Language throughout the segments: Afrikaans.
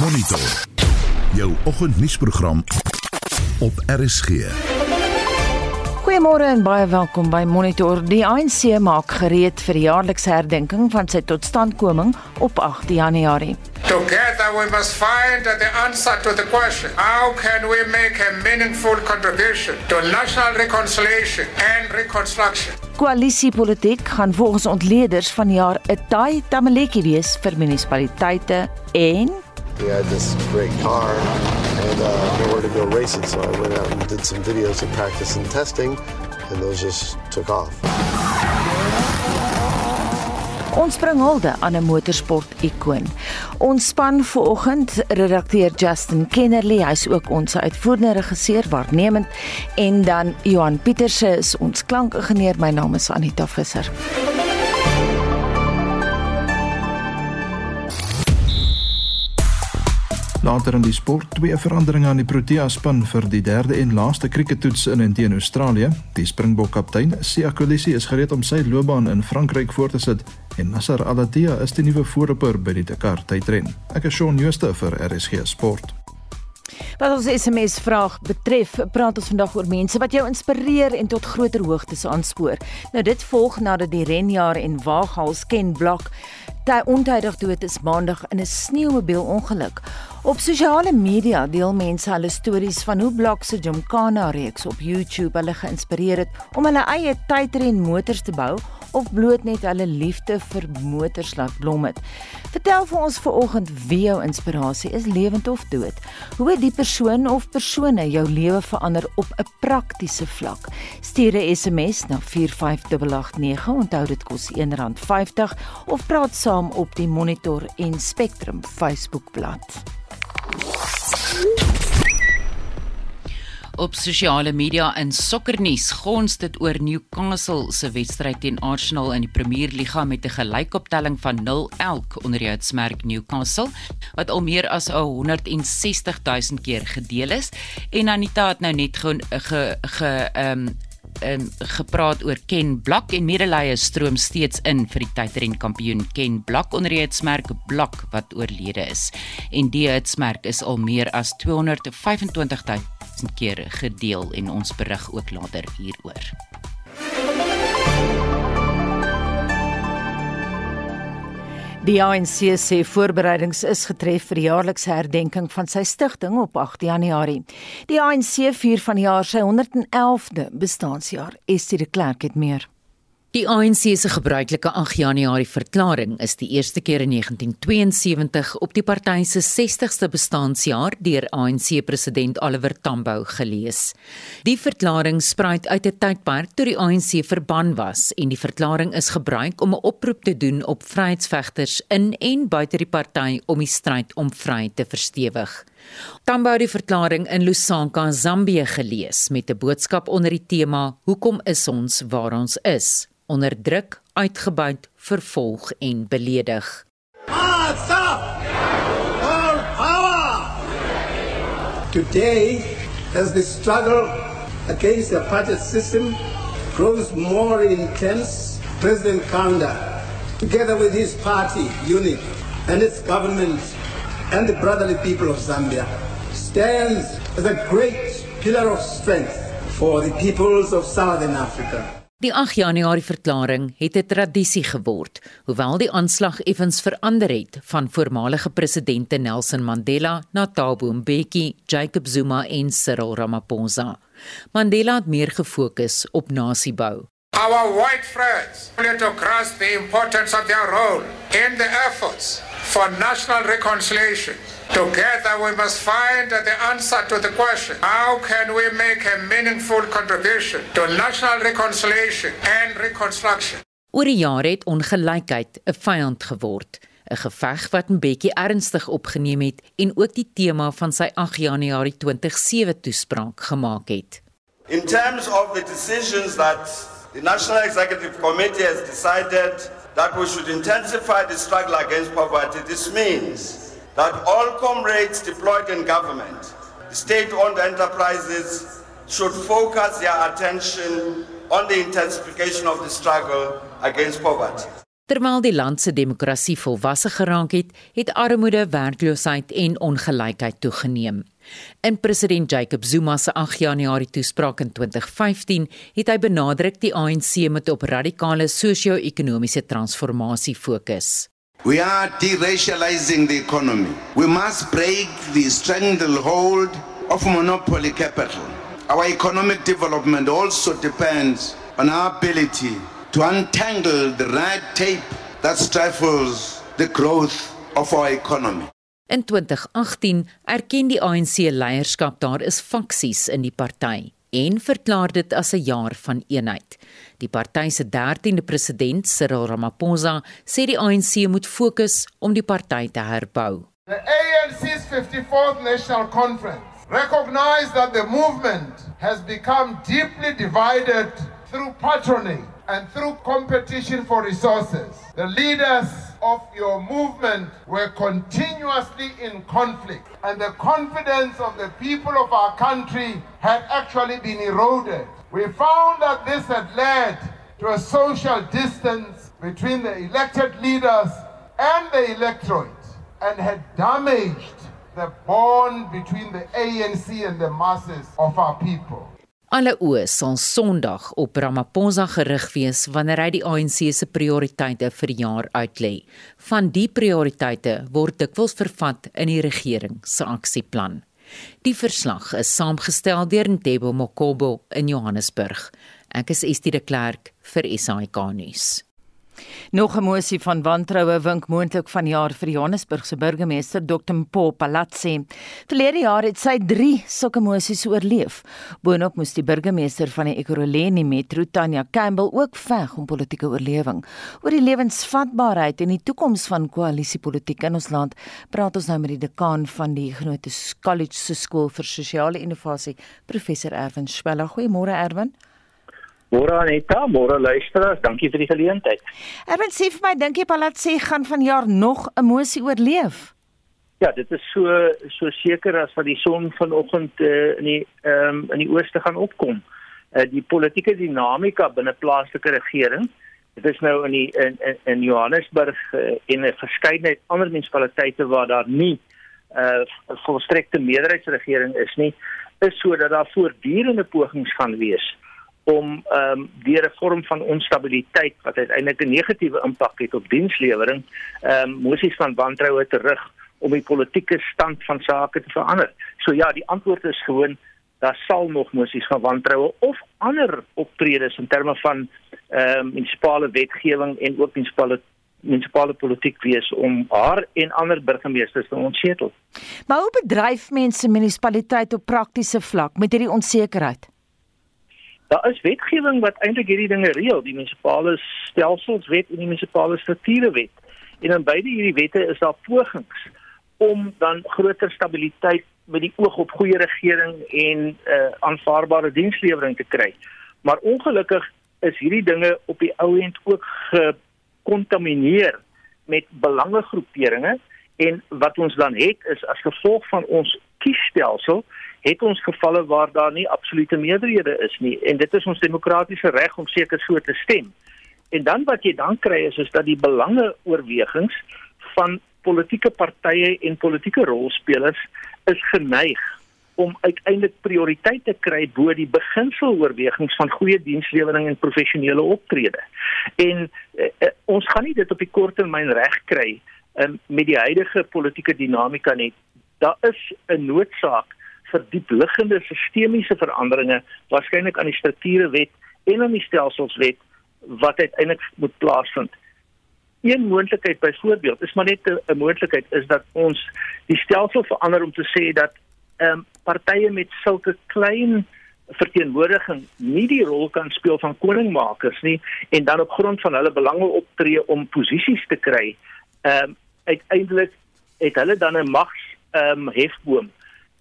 Monitor. Jou oggendnuusprogram op RSG. Goeiemôre en baie welkom by Monitor. Die ANC maak gereed vir die jaarlikse herdenking van sy totstandkoming op 8 Januarie. Together we must find the answer to the question how can we make a meaningful contribution to national reconciliation and reconstruction? Koalisiepolitiek gaan volgens ontleeders van jaar 'n taai tamaletjie wees vir munisipaliteite en We had this great car and uh, nowhere to go race it, so I went out and did some videos of practice and testing, and those just took off. Ons bring hulde aan 'n motorsport-ikoon. Ons span vanoggend redakteur Justin Kennerly, hy's ook ons uitvoerende regisseur waarnemend en dan Johan Pieterse is ons klankingenieur. My naam is Anita Visser. Later in die sport twee veranderinge aan die Protea span vir die derde en laaste krieketoets in en teen Australië. Die Springbok kaptein, Sia Kolisi, is gereed om sy loopbaan in Frankryk voort te sit en Nasser Al-Attiyah is die nuwe voorloper by die Dakar tydren. Ek is Shaun Schuster vir RSG Sport. Wat ons SMS vraag betref, praat ons vandag oor mense wat jou inspireer en tot groter hoogtes aanspoor. Nou dit volg nadat die renjaer en waaghals Ken Block Daai ontydig dood is maandag in 'n sneeumobiel ongeluk. Op sosiale media deel mense hulle stories van hoe Blok se Jomkana reeks op YouTube hulle geïnspireer het om hulle eie tydren motors te bou of bloot net hulle liefde vir motors laat blom het. Vertel vir ons vanoggend wie jou inspirasie is, lewend of dood. Hoe het die persoon of persone jou lewe verander op 'n praktiese vlak? Stuur 'n SMS na 45889. Onthou dit kos R1.50 of praat saam op die Monitor en Spectrum Facebookblad. Op sosiale media en sokkernuus gons dit oor Newcastle se wedstryd teen Arsenal in die Premier Liga met 'n gelykoptelling van 0 elk onder die uitsmerk Newcastle wat al meer as 160 000 keer gedeel is en Anita het nou net ge ge, ge um, um, gepraat oor Ken Blak en medelee stroom steeds in vir die tydren kampioen Ken Blak onder die hitsmerk Blak wat oorlede is. En die hitsmerk is al meer as 225 000 keer gedeel en ons berig ook later hieroor. Die ANC sê voorbereidings is getref vir die jaarlikse herdenking van sy stigting op 8 Januarie. Die ANC vier van die jaar sy 111de bestaanjaar. Estie de Klerk het meer. Die ANC se gebruikelike 8 Januarie verklaring is die eerste keer in 1972 op die party se 60ste bestaanjaar deur ANC president Oliver Tambo gelees. Die verklaring spruit uit 'n tydperk toe die ANC verban was en die verklaring is gebruik om 'n oproep te doen op vryheidsvegters in en buite die party om die stryd om vryheid te verstewig. Tambo het die verklaring in Lusaka, Zambië gelees met 'n boodskap onder die tema Hoekom is ons waar ons is? onderdruk, uitgebuit, vervolg en beledig. Today, as the struggle against the apartheid system grows more intense, President Kanda, together with his party, UNIT, and its government, and the brotherly people of Zambia, stands as a great pillar of strength for the peoples of Southern Africa. Die 8 Januarie verklaring het 'n tradisie geword, hoewel die aanslag effens verander het van voormalige presidente Nelson Mandela na Thabo Mbeki, Jacob Zuma en Cyril Ramaphosa. Mandela het meer gefokus op nasiebou. Our white friends need to grasp the importance of their role in the efforts for national reconciliation. Together we must find the answer to the question how can we make a meaningful contribution to national reconciliation and reconstruction? Oor die jare het ongelykheid 'n vyand geword, 'n geveg wat Mbeki ernstig opgeneem het en ook die tema van sy 8 Januarie 2007 toespraak gemaak het. In terms of the decisions that the National Executive Committee has decided that we should intensify the struggle against poverty. This means that all comrades deployed in government, state owned enterprises, should focus their attention on the intensification of the struggle against poverty. Terwyl die land se demokrasie volwasse geraak het, het armoede, werkloosheid en ongelykheid toegeneem. In president Jacob Zuma se 8 Januarie toespraak in 2015 het hy benadruk die ANC moet op radikale sosio-ekonomiese transformasie fokus. We are deracializing the economy. We must break the stranglehold of monopoly capital. Our economic development also depends on our ability to untangle the red tape that stifles the growth of our economy. In 2018 erken die ANC leierskap daar is faksies in die party en verklaar dit as 'n jaar van eenheid. Die party se 13de president, Cyril Ramaphosa, sê die ANC moet fokus om die party te herbou. The ANC's 54th National Conference recognized that the movement has become deeply divided through patronage and through competition for resources. The leaders of your movement were continuously in conflict, and the confidence of the people of our country had actually been eroded. We found that this had led to a social distance between the elected leaders and the electorate and had damaged the bond between the ANC and the masses of our people. Alle oë sal Sondag op Ramaphosa gerig wees wanneer hy die ANC se prioriteite vir die jaar uitlê. Van die prioriteite word dikwels vervat in die regering se aksieplan. Die verslag is saamgestel deur Ntebo Mokobo in Johannesburg. Ek is Estie de Klerk vir SAK nuus. Nog 'n mosie van wantroue wink moontlik vanjaar vir Johannesburg se burgemeester Dr. Mpo Palazzi. Verlede jaar het sy 3 sulke mosies oorleef. Boonop moes die burgemeester van die Ekurhuleni Metro, Tanya Campbell, ook veg om politieke oorlewing. Oor die lewensvatbaarheid en die toekoms van koalisiepolitiek in ons land, praat ons nou met die dekaan van die Genotes College se skool vir sosiale innovasie, professor Erwin Schwella. Goeiemôre Erwin. Môre Aneta, môre luisteraars, dankie vir die geleentheid. Erwin sê vir my, dink jy Palatsi gaan vanjaar nog 'n mosie oorleef? Ja, dit is so so seker as wat die son vanoggend uh, in die ehm um, in die ooste gaan opkom. Uh, die politieke dinamika binne plaaslike regering, dit is nou in die in in, in Johannesburg uh, en 'n verskeidenheid ander munisipaliteite waar daar nie 'n uh, volstrekte meerderheidsregering is nie, is sodat daar voortdurende pogings gaan wees om ehm um, deur 'n vorm van onstabiliteit wat uiteindelik 'n negatiewe impak het op dienslewering, ehm um, mosies van wantroue terug om die politieke stand van sake te verander. So ja, die antwoord is gewoon daar sal nog mosies van wantroue of ander optredes in terme van ehm um, munisipale wetgewing en ook munisipale munisipale politiek wees om haar en ander burgemeesters te ontsetel. Maar hoe bedryf mense munisipaliteit op praktiese vlak met hierdie onsekerheid? Daar is wetgewing wat eintlik hierdie dinge reël, die munisipale stelselswet en die munisipale strukturewet. En in beide hierdie wette is daar pogings om dan groter stabiliteit met die oog op goeie regering en uh, aanvaarbare dienslewering te kry. Maar ongelukkig is hierdie dinge op die ou end ook gekontamineer met belangegroeperinge en wat ons dan het is as gevolg van ons kiesstelsel het ons gevalle waar daar nie absolute meerderhede is nie en dit is ons demokratiese reg om seker so te stem. En dan wat jy dan kry is is dat die belange oorwegings van politieke partye en politieke rolspelers is geneig om uiteindelik prioriteit te kry bo die beginseloorwegings van goeie dienslewering en professionele optrede. En eh, eh, ons gaan nie dit op die kort termyn reg kry um, met die huidige politieke dinamika nie. Daar is 'n noodsaak vir diepliggende sistemiese veranderinge waarskynlik aan die strukturewet en aan die stelselswet wat uiteindelik moet plaasvind. Een moontlikheid byvoorbeeld is maar net 'n moontlikheid is dat ons die stelsel verander om te sê dat ehm um, partye met sulke klein verteenwoordiging nie die rol kan speel van koningmakers nie en dan op grond van hulle belange optree om posisies te kry. Ehm um, uiteindelik het hulle dan 'n mags ehm um, hefboom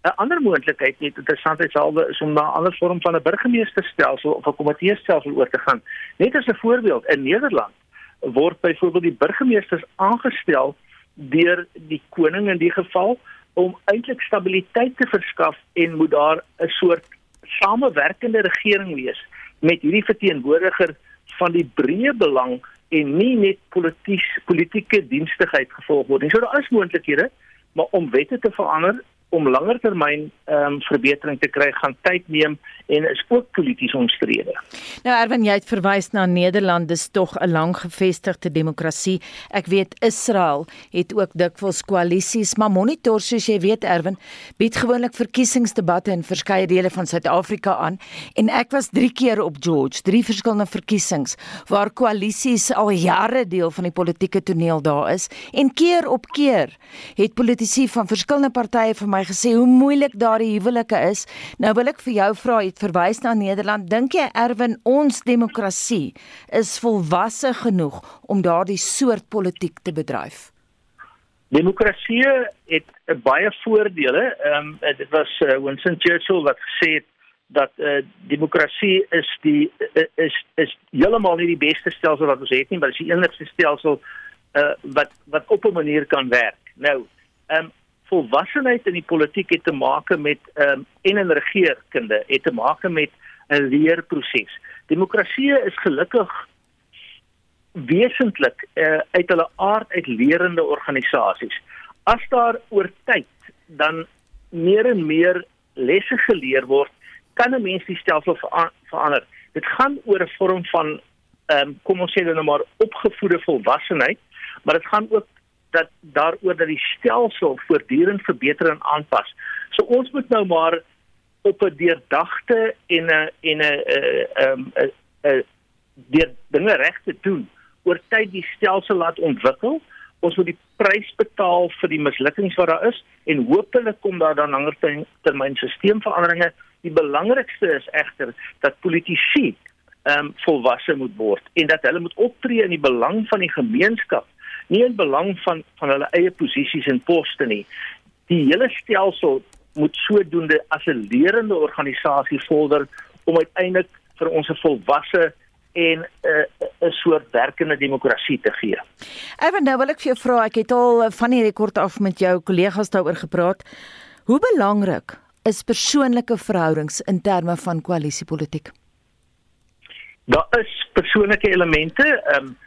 'n ander moontlikheid net interessantheidshalwe is om na 'n ander vorm van 'n burgemeesterstelsel of 'n komiteestelsel oor te gaan. Net as 'n voorbeeld, in Nederland word byvoorbeeld die burgemeesters aangestel deur die koning in die geval om eintlik stabiliteit te verskaf en moet daar 'n soort samewerkende regering wees met hierdie verteenwoordiger van die breë belang en nie net polities politieke dienstigheid gevolg word nie. So daar is moontlikhede, maar om wette te verander om langer termyn um, verbetering te kry gaan tyd neem en is ook polities omstrede. Nou Erwin, jy het verwys na Nederland, dis tog 'n lang gevestigde demokrasie. Ek weet Israel het ook dikwels koalisies, maar monitor soos jy weet Erwin, bied gewoonlik verkiesingsdebatte in verskeie dele van Suid-Afrika aan en ek was 3 keer op George, drie verskillende verkiesings waar koalisies al jare deel van die politieke toneel daar is en keer op keer het politici van verskillende partye vir my gesê hoe moeilik daardie huwelike is. Nou wil ek vir jou vra, jy het verwys na Nederland. Dink jy Erwin, ons demokrasie is volwasse genoeg om daardie soort politiek te bedryf? Demokrasie het baie voordele. Ehm um, dit was uh, Winston Churchill wat gesê het dat uh, demokrasie is die is is heeltemal nie die beste stelsel wat ons het nie, maar dit is die enigste stelsel uh, wat wat op 'n manier kan werk. Nou, ehm um, volwassenheid in die politiek het te maak met ehm um, en in regeringskunde het te maak met 'n leerproses. Demokrasie is gelukkig wesentlik uh, uit hulle aard uit lerende organisasies. As daar oor tyd dan meer en meer lesse geleer word, kan 'n mens die stelsel verander. Dit gaan oor 'n vorm van ehm um, kom ons sê dan nou maar opgevoede volwassenheid, maar dit gaan ook dat daaroor dat die stelsel voortdurend verbeter en aanpas. So ons moet nou maar op 'n deurdagte en 'n en 'n ehm 'n deur dinge reg te doen oor tyd die stelsel laat ontwikkel. Ons moet die prys betaal vir die mislukkings wat daar is en hopelik kom daar dan langer termyn stelselsveranderinge. Die belangrikste is egter dat politici ehm um, volwasse moet word en dat hulle moet optree in die belang van die gemeenskap nie in belang van van hulle eie posisies en poste nie. Die hele stelsel moet sodoende as 'n lerende organisasie vorder om uiteindelik vir ons 'n volwasse en 'n uh, 'n soort werkende demokrasie te gee. Ewen nou wil ek vir jou vra, ek het al van die rekord af met jou kollegas daaroor gepraat. Hoe belangrik is persoonlike verhoudings in terme van koalisiepolitiek? Daar is persoonlike elemente, ehm um,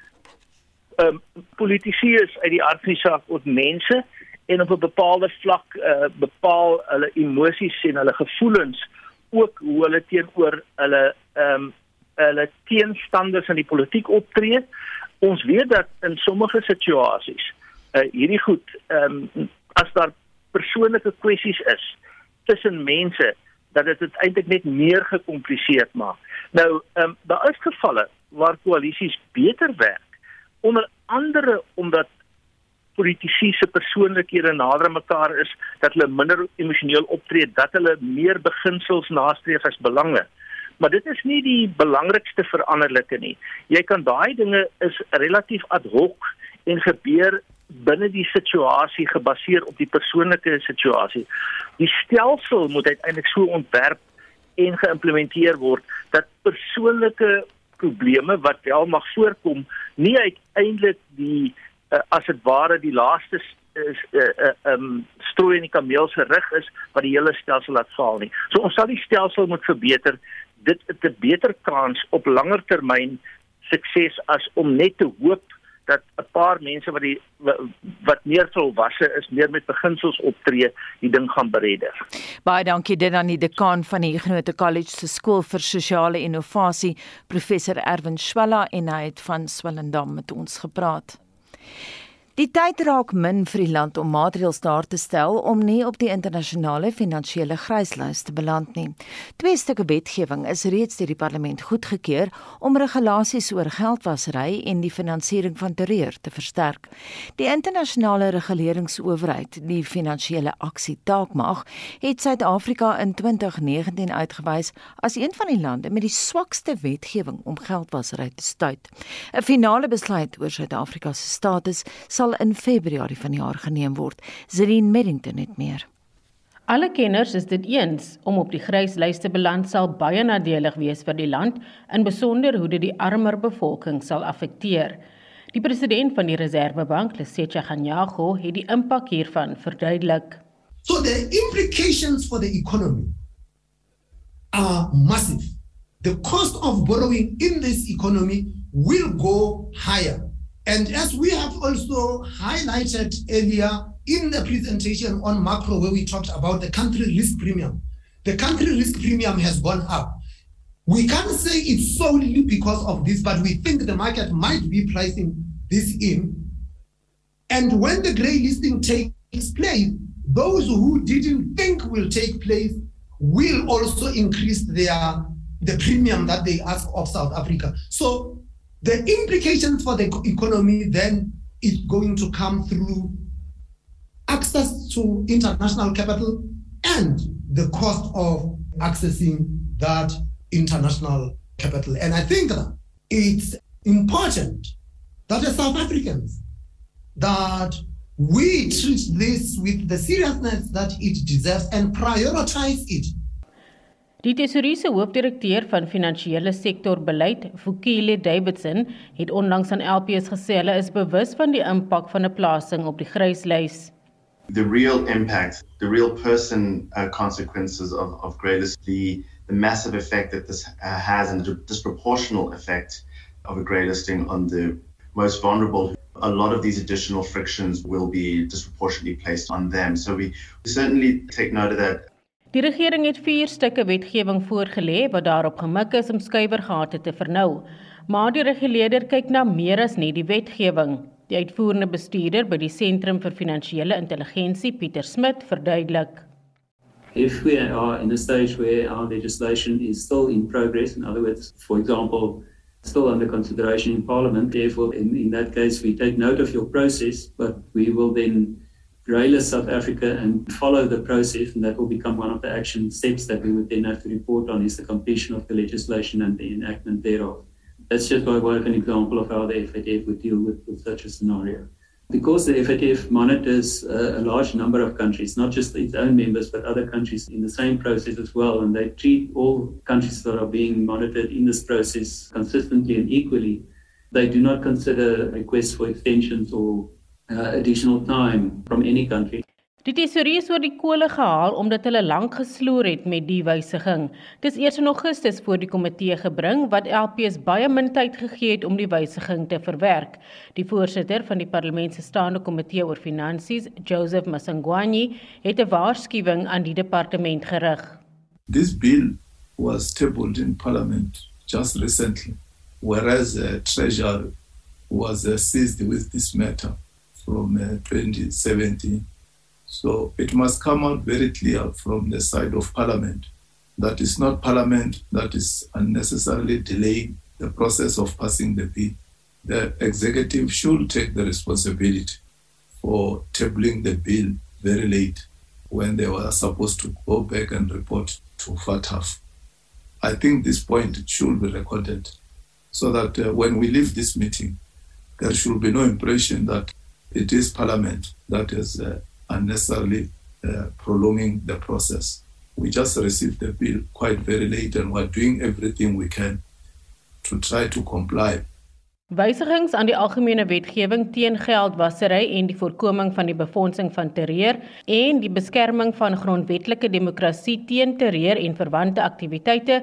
um, politici is uit die aard van die saak ook mense en op 'n bepaalde vlak uh, bepaal hulle emosies en hulle gevoelens ook hoe hulle teenoor hulle ehm um, hulle teenstanders in die politiek optree. Ons weet dat in sommige situasies uh, hierdie goed ehm um, as daar persoonlike kwessies is tussen mense dat dit dit eintlik net meer gekompliseer maak. Nou, ehm um, daar is gevalle waar koalisies beter werk onder andere omdat politici se persoonlikhede nader mekaar is dat hulle minder emosioneel optree dat hulle meer beginsels nastreef as belange. Maar dit is nie die belangrikste veranderlike nie. Jy kan daai dinge is relatief ad hoc en gebeur binne die situasie gebaseer op die persoonlike situasie. Die stelsel moet uiteindelik so ontwerp en geïmplementeer word dat persoonlike probleme wat wel mag voorkom nie uiteindelik die uh, as dit ware die laaste is uh, uh, um strooi in die kameel se rug is wat die hele stelsel laat val nie. So ons sal die stelsel moet verbeter. Dit 'n beter kans op langer termyn sukses as om net te hoop dat 'n paar mense wat die wat meer volwasse is, meer met beginsels optree, die ding gaan beredder. Baie dankie dit aan die dekaan van die Huguenot College se skool vir sosiale innovasie, professor Erwin Swela en hy het van Swellendam met ons gepraat. Die tyd raak min vir die land om maatreëls daar te stel om nie op die internasionale finansiële gryslys te beland nie. Twee stukke wetgewing is reeds deur die parlement goedgekeur om regulasies oor geldwasery en die finansiering van terreur te versterk. Die internasionale reguleringsowerheid, die finansiële aksie taakmag, het Suid-Afrika in 2019 uitgewys as een van die lande met die swakste wetgewing om geldwasery te stuit. 'n Finale besluit oor Suid-Afrika se status sal sal in Februarie vanjaar geneem word. Zerine Merrington het meer. Alle kenners is dit eens om op die gryslys te beland sal baie nadelig wees vir die land, in besonder hoe dit die armer bevolking sal affekteer. Die president van die Reservebank, Lesetja Ganyago, het die impak hiervan verduidelik. So the implications for the economy are massive. The cost of borrowing in this economy will go higher. And as we have also highlighted earlier in the presentation on macro, where we talked about the country risk premium, the country risk premium has gone up. We can't say it's solely because of this, but we think the market might be pricing this in. And when the grey listing takes place, those who didn't think will take place will also increase their the premium that they ask of South Africa. So the implications for the economy then is going to come through access to international capital and the cost of accessing that international capital. And I think it's important that as South Africans that we treat this with the seriousness that it deserves and prioritize it. Die tesouriese hoofdirekteur van finansiële sektor beleid, Vukile Davidson, het onlangs aan LPS gesê hulle is bewus van die impak van 'n plasing op die gryslys. The real impact, the real person uh, consequences of of graylist the the massive effect that this uh, has and the disproportional effect of a grey listing on the most vulnerable. A lot of these additional frictions will be disproportionately placed on them. So we certainly take note of that. Die regering het vier stukke wetgewing voorgelê wat daarop gemik is om skuiwergate te vernou. Maar die reguleerder kyk na meer as net die wetgewing. Die uitvoerende bestuurder by die Sentrum vir Finansiële Intelligensie, Pieter Smit, verduidelik. if we are in a stage where our legislation is still in progress, in other words, for example, still under consideration in Parliament, therefore, in, in that case, we take note of your process, but we will then greylist South Africa and follow the process, and that will become one of the action steps that we would then have to report on is the completion of the legislation and the enactment thereof. That's just by way of an example of how the FATF would deal with, with such a scenario because the FATF monitors uh, a large number of countries, not just its own members, but other countries in the same process as well, and they treat all countries that are being monitored in this process consistently and equally, they do not consider requests for extensions or uh, additional time from any country. Die tesourier is oor die kole gehaal omdat hulle lank gesloer het met die wysiging. Dis eers in Augustus voor die komitee gebring wat LPS baie min tyd gegee het om die wysiging te verwerk. Die voorsitter van die parlement se staande komitee oor finansies, Joseph Masangwani, het 'n waarskuwing aan die departement gerig. This bill was tabled in parliament just recently whereas the uh, treasurer was uh, seized with this matter from uh, 2017 So it must come out very clear from the side of Parliament that it's not Parliament that is unnecessarily delaying the process of passing the bill. The executive should take the responsibility for tabling the bill very late when they were supposed to go back and report to FATF. I think this point should be recorded so that uh, when we leave this meeting, there should be no impression that it is Parliament that is uh, unnecessarily uh, prolonging the process. We just received the bill quite very late and we're doing everything we can to try to comply. Wysigings aan die algemene wetgewing teen geldwasery en die voorkoming van die befondsing van terreur en die beskerming van grondwetlike demokrasie teen terreur en verwante aktiwiteite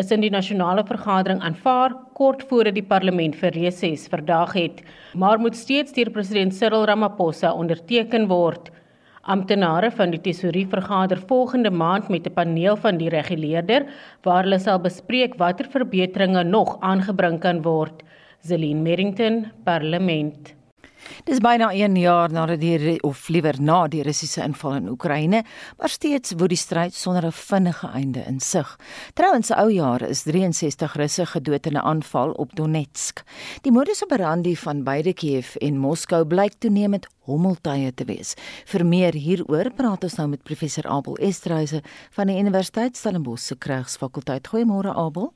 is in die nasionale vergadering aanvaar kort voordat die parlement vir reses verdaag het, maar moet steeds deur president Cyril Ramaphosa onderteken word. Amptenare van die tesourie vergader volgende maand met 'n paneel van die reguleerder waar hulle sal bespreek watter verbeteringe nog aangebring kan word. Zelin Merrington, Parlement. Dis byna 1 jaar nadat die of liewer na die Russiese inval in Oekraïne, maar steeds woed die stryd sonder 'n vinnige einde in sig. Trouwens, ou jare is 63 Russe gedood in 'n aanval op Donetsk. Die modus operandi van beide Kiev en Moskou blyk toenemend hommeltuie te wees. Vir meer hieroor praat ons nou met professor Abel Estreise van die Universiteit Stellenbosch se Krygsfakulteit. Goeiemôre Abel.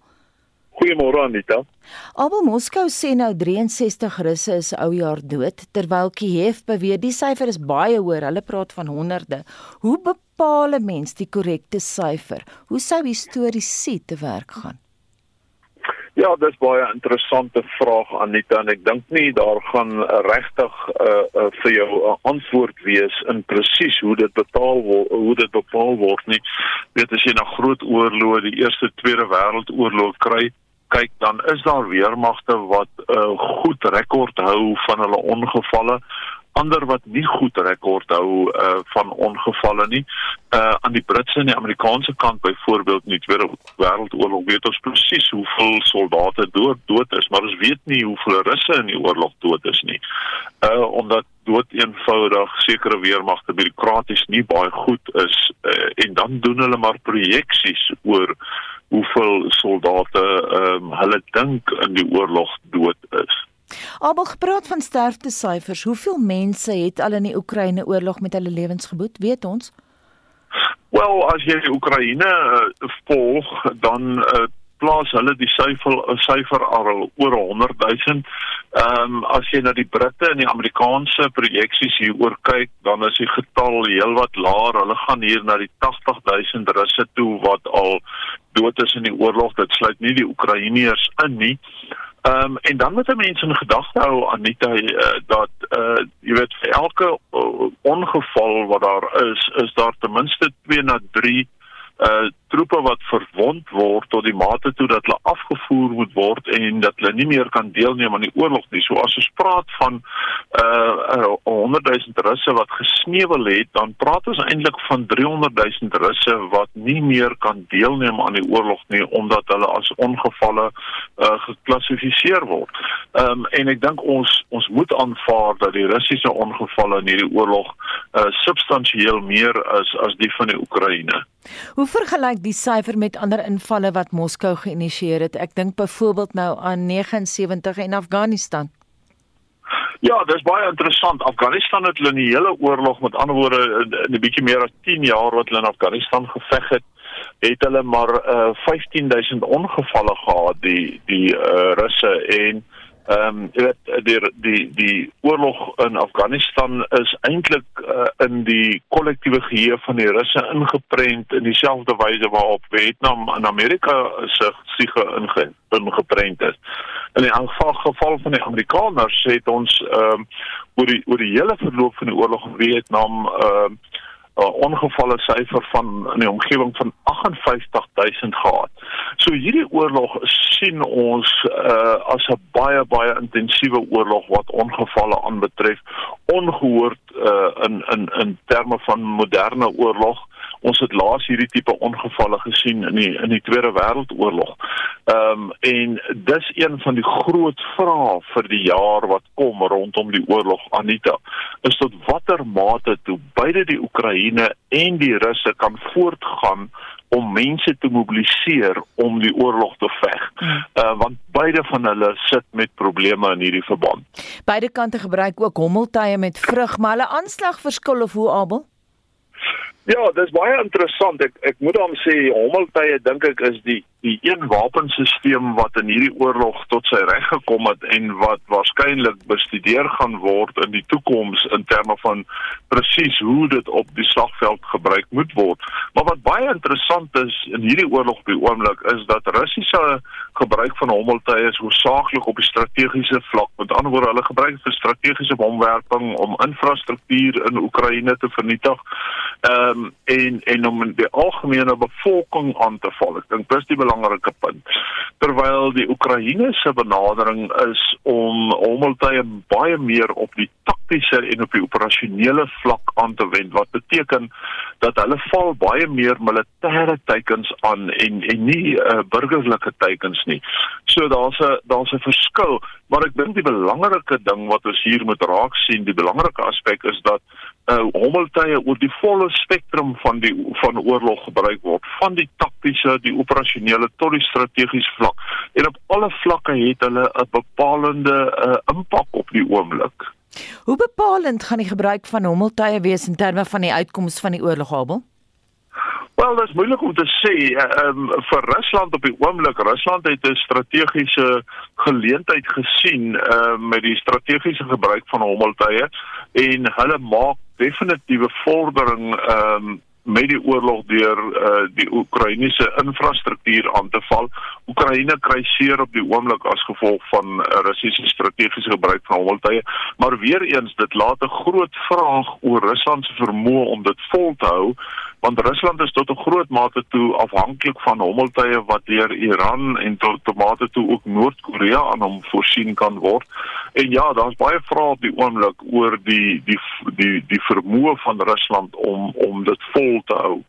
Goeiemôre Anita. Abel Moskou sê nou 63 Russe is ou jaar dood terwyl Kiev beweer die syfer is baie hoër. Hulle praat van honderde. Hoe bepaal 'n mens die korrekte syfer? Hoe sou historiese te werk gaan? Ja, dis baie interessante vraag Anita en ek dink nie daar gaan regtig uh, uh, vir jou 'n uh, antwoord wees in presies hoe dit betaal word, hoe dit bepaal word nie. Weet as jy na groot oorloë, die Eerste Tweede Wêreldoorlog kry, kyk dan is daar weermagte wat 'n uh, goed rekord hou van hulle ongevalle ander wat nie goed rekord hou uh van ongevalle nie. Uh aan die Britse en die Amerikaanse kant byvoorbeeld in die Tweede Wêreldoorlog weet ons presies hoeveel soldate dood dood is, maar ons weet nie hoeveel Russe in die oorlog dood is nie. Uh omdat dood eenvoudig sekere weermagte bureaukraties nie baie goed is uh, en dan doen hulle maar projeksies oor hoeveel soldate ehm um, hulle dink in die oorlog dood is. Abel gepraat van sterfte syfers. Hoeveel mense het al in die Oekraïne oorlog met hulle lewens geboet, weet ons? Wel, as jy die Oekraïne uh, volg, dan uh, plaas hulle die syfer syfer al oor 100 000. Ehm um, as jy na die Britte en die Amerikaanse projeksies hieroor kyk, dan is die getal heelwat laer. Hulle gaan hier na die 80 000 russe toe wat al dood is in die oorlog. Dit sluit nie die Oekraïners in nie. Ehm um, en dan moet mense in gedagte hou Anita uh, dat uh jy weet vir elke uh, ongeval wat daar is, is daar ten minste 2 na 3 uh troepe wat verwond word tot die mate toe dat hulle afgevoer moet word en dat hulle nie meer kan deelneem aan die oorlog nie. So as ons praat van uh 100 000 russe wat gesneuwel het, dan praat ons eintlik van 300 000 russe wat nie meer kan deelneem aan die oorlog nie omdat hulle as ongevalle uh geklassifiseer word. Ehm um, en ek dink ons ons moet aanvaar dat die Russiese ongevalle in hierdie oorlog uh substansieel meer is as die van die Oekraïne. Hoe vergelyk die syfer met ander invalle wat Moskou geïnisieer het? Ek dink byvoorbeeld nou aan 79 en Afghanistan. Ja, dis baie interessant. Afghanistan het hulle in die hele oorlog, met ander woorde, in 'n bietjie meer as 10 jaar wat hulle in Afghanistan geveg het, het hulle maar uh, 15000 ongevalle gehad die die uh, Russe en Ehm um, jy weet die die die oorlog in Afghanistan is eintlik uh, in die kollektiewe geheue van die Russe ingeprent in dieselfde wyse waarop Vietnam en Amerika se siege inge, ingeprent is. In die geval geval van die Amerikaners het ons ehm um, oor die oor die hele verloop van die oorlog in Vietnam ehm uh, 'n uh, ongevalle syfer van in die omgewing van 58000 gehad. So hierdie oorlog sien ons uh, as 'n baie baie intensiewe oorlog wat ongevalle aanbetref, ongehoord uh, in in in terme van moderne oorlog. Ons het laas hierdie tipe ongevalle gesien in die in die Tweede Wêreldoorlog. Ehm um, en dis een van die groot vrae vir die jaar wat kom rondom die oorlog Anita. Is tot watter mate toe beide die Oekraïne en die Russe kan voortgaan om mense te mobiliseer om die oorlog te veg. Uh want beide van hulle sit met probleme in hierdie verband. Beide kante gebruik ook hommeltuie met vrug, maar hulle aanslag verskil of hoe Abel? Ja, dis baie interessant. Ek ek moet dan sê hommeltuie dink ek is die die een wapenstelsel wat in hierdie oorlog tot sy reg gekom het en wat waarskynlik bestudeer gaan word in die toekoms in terme van presies hoe dit op die slagveld gebruik moet word. Maar wat baie interessant is in hierdie oorlog op die oomblik is dat Russiese gebruik van hommeltuie is hoofsaaklik op die strategiese vlak. Met ander woorde, hulle gebruik vir strategiese bomwerping om infrastruktuur in Oekraïne te vernietig. Ehm um, en en om die algemene bevolking aan te val. Ek dink dis die belangrike punt. Terwyl die Oekraïne se benadering is om hommeltuie baie meer op die taktiese en op die operasionele vlak aan te wend wat beteken dat hulle val baie meer militêre teikens aan en en nie uh, burgerlike teikens nie. So daar's 'n daar's 'n verskil, maar ek dink die belangrike ding wat ons hier moet raak sien, die belangrike aspek is dat uh hommeltuie oor die volle spektrum van die van oorlog gebruik word van die taktiese die operasionele tot die strategiese vlak en op alle vlakke het hulle 'n bepalende uh impak op die oomblik. Hoe bepalend gaan die gebruik van hommeltuie wees in terme van die uitkoms van die oorlog Abel? Wel, dit is moeilik om te sê. Um, vir Rusland op die oomblik, Rusland het 'n strategiese geleentheid gesien uh, met die strategiese gebruik van hommeltuie en hulle maak definitiewe vordering um, met die oorlog deur uh, die Oekraïense infrastruktuur aan te val. Oekraïne kry seer op die oomblik as gevolg van uh, Russiese strategiese gebruik van hommeltuie, maar weer eens dit laat 'n groot vraag oor Rusland se vermoë om dit vol te hou want Rusland is tot 'n groot mate toe afhanklik van hommeltuie wat deur Iran en tot tomate toe ook Noord-Korea aan hom voorsien kan word. En ja, daar's baie vrae op die oomblik oor die die die die vermoë van Rusland om om dit vol te hou.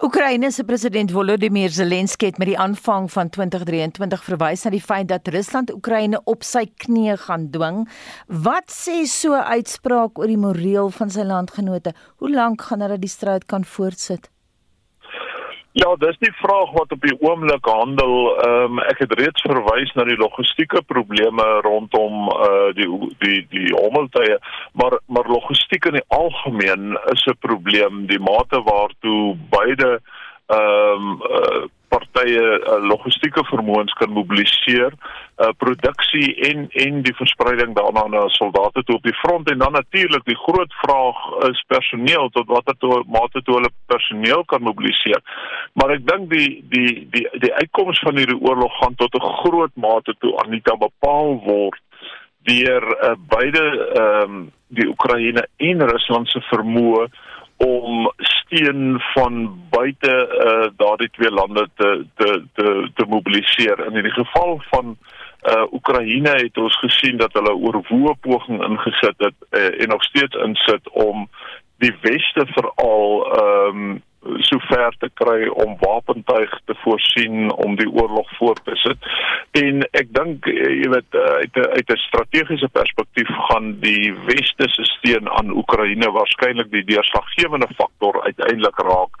Oekraïne se president Volodymyr Zelensky het met die aanvang van 2023 verwys na die feit dat Rusland Oekraïne op sy knieë gaan dwing. Wat sê so uitspraak oor die moreel van sy landgenote? Hoe lank gaan hulle die stryd kan voortsit? Ja, dis die vraag wat op die oomblik handel. Ehm um, ek het reeds verwys na die logistieke probleme rondom uh die die die hommeltuie, maar maar logistiek in die algemeen is 'n probleem. Die mate waartoe beide ehm um, uh, partye uh, logistieke vermoëns kan mobiliseer, uh, produksie en en die verspreiding daarna na soldate toe op die front en dan natuurlik die groot vraag is personeel tot watter toe mate toe hulle personeel kan mobiliseer. Maar ek dink die die die die uitkoms van hierdie oorlog gaan tot 'n groot mate toe Anita bepaal word deur uh, beide ehm um, die Oekraïne en Rusland se vermoë om steen van buite uh, daardie twee lande te te te te mobiliseer. In die geval van uh Oekraïne het ons gesien dat hulle oorwoë poging ingesit het uh, en nog steeds insit om die weste veral ehm um, so ver te kry om wapentuig te voorsien om die oorlog voort te sit. En ek dink eh, jy weet eh, uit 'n uit 'n strategiese perspektief gaan die weste se steun aan Oekraïne waarskynlik die deurslaggewende faktor uiteindelik raak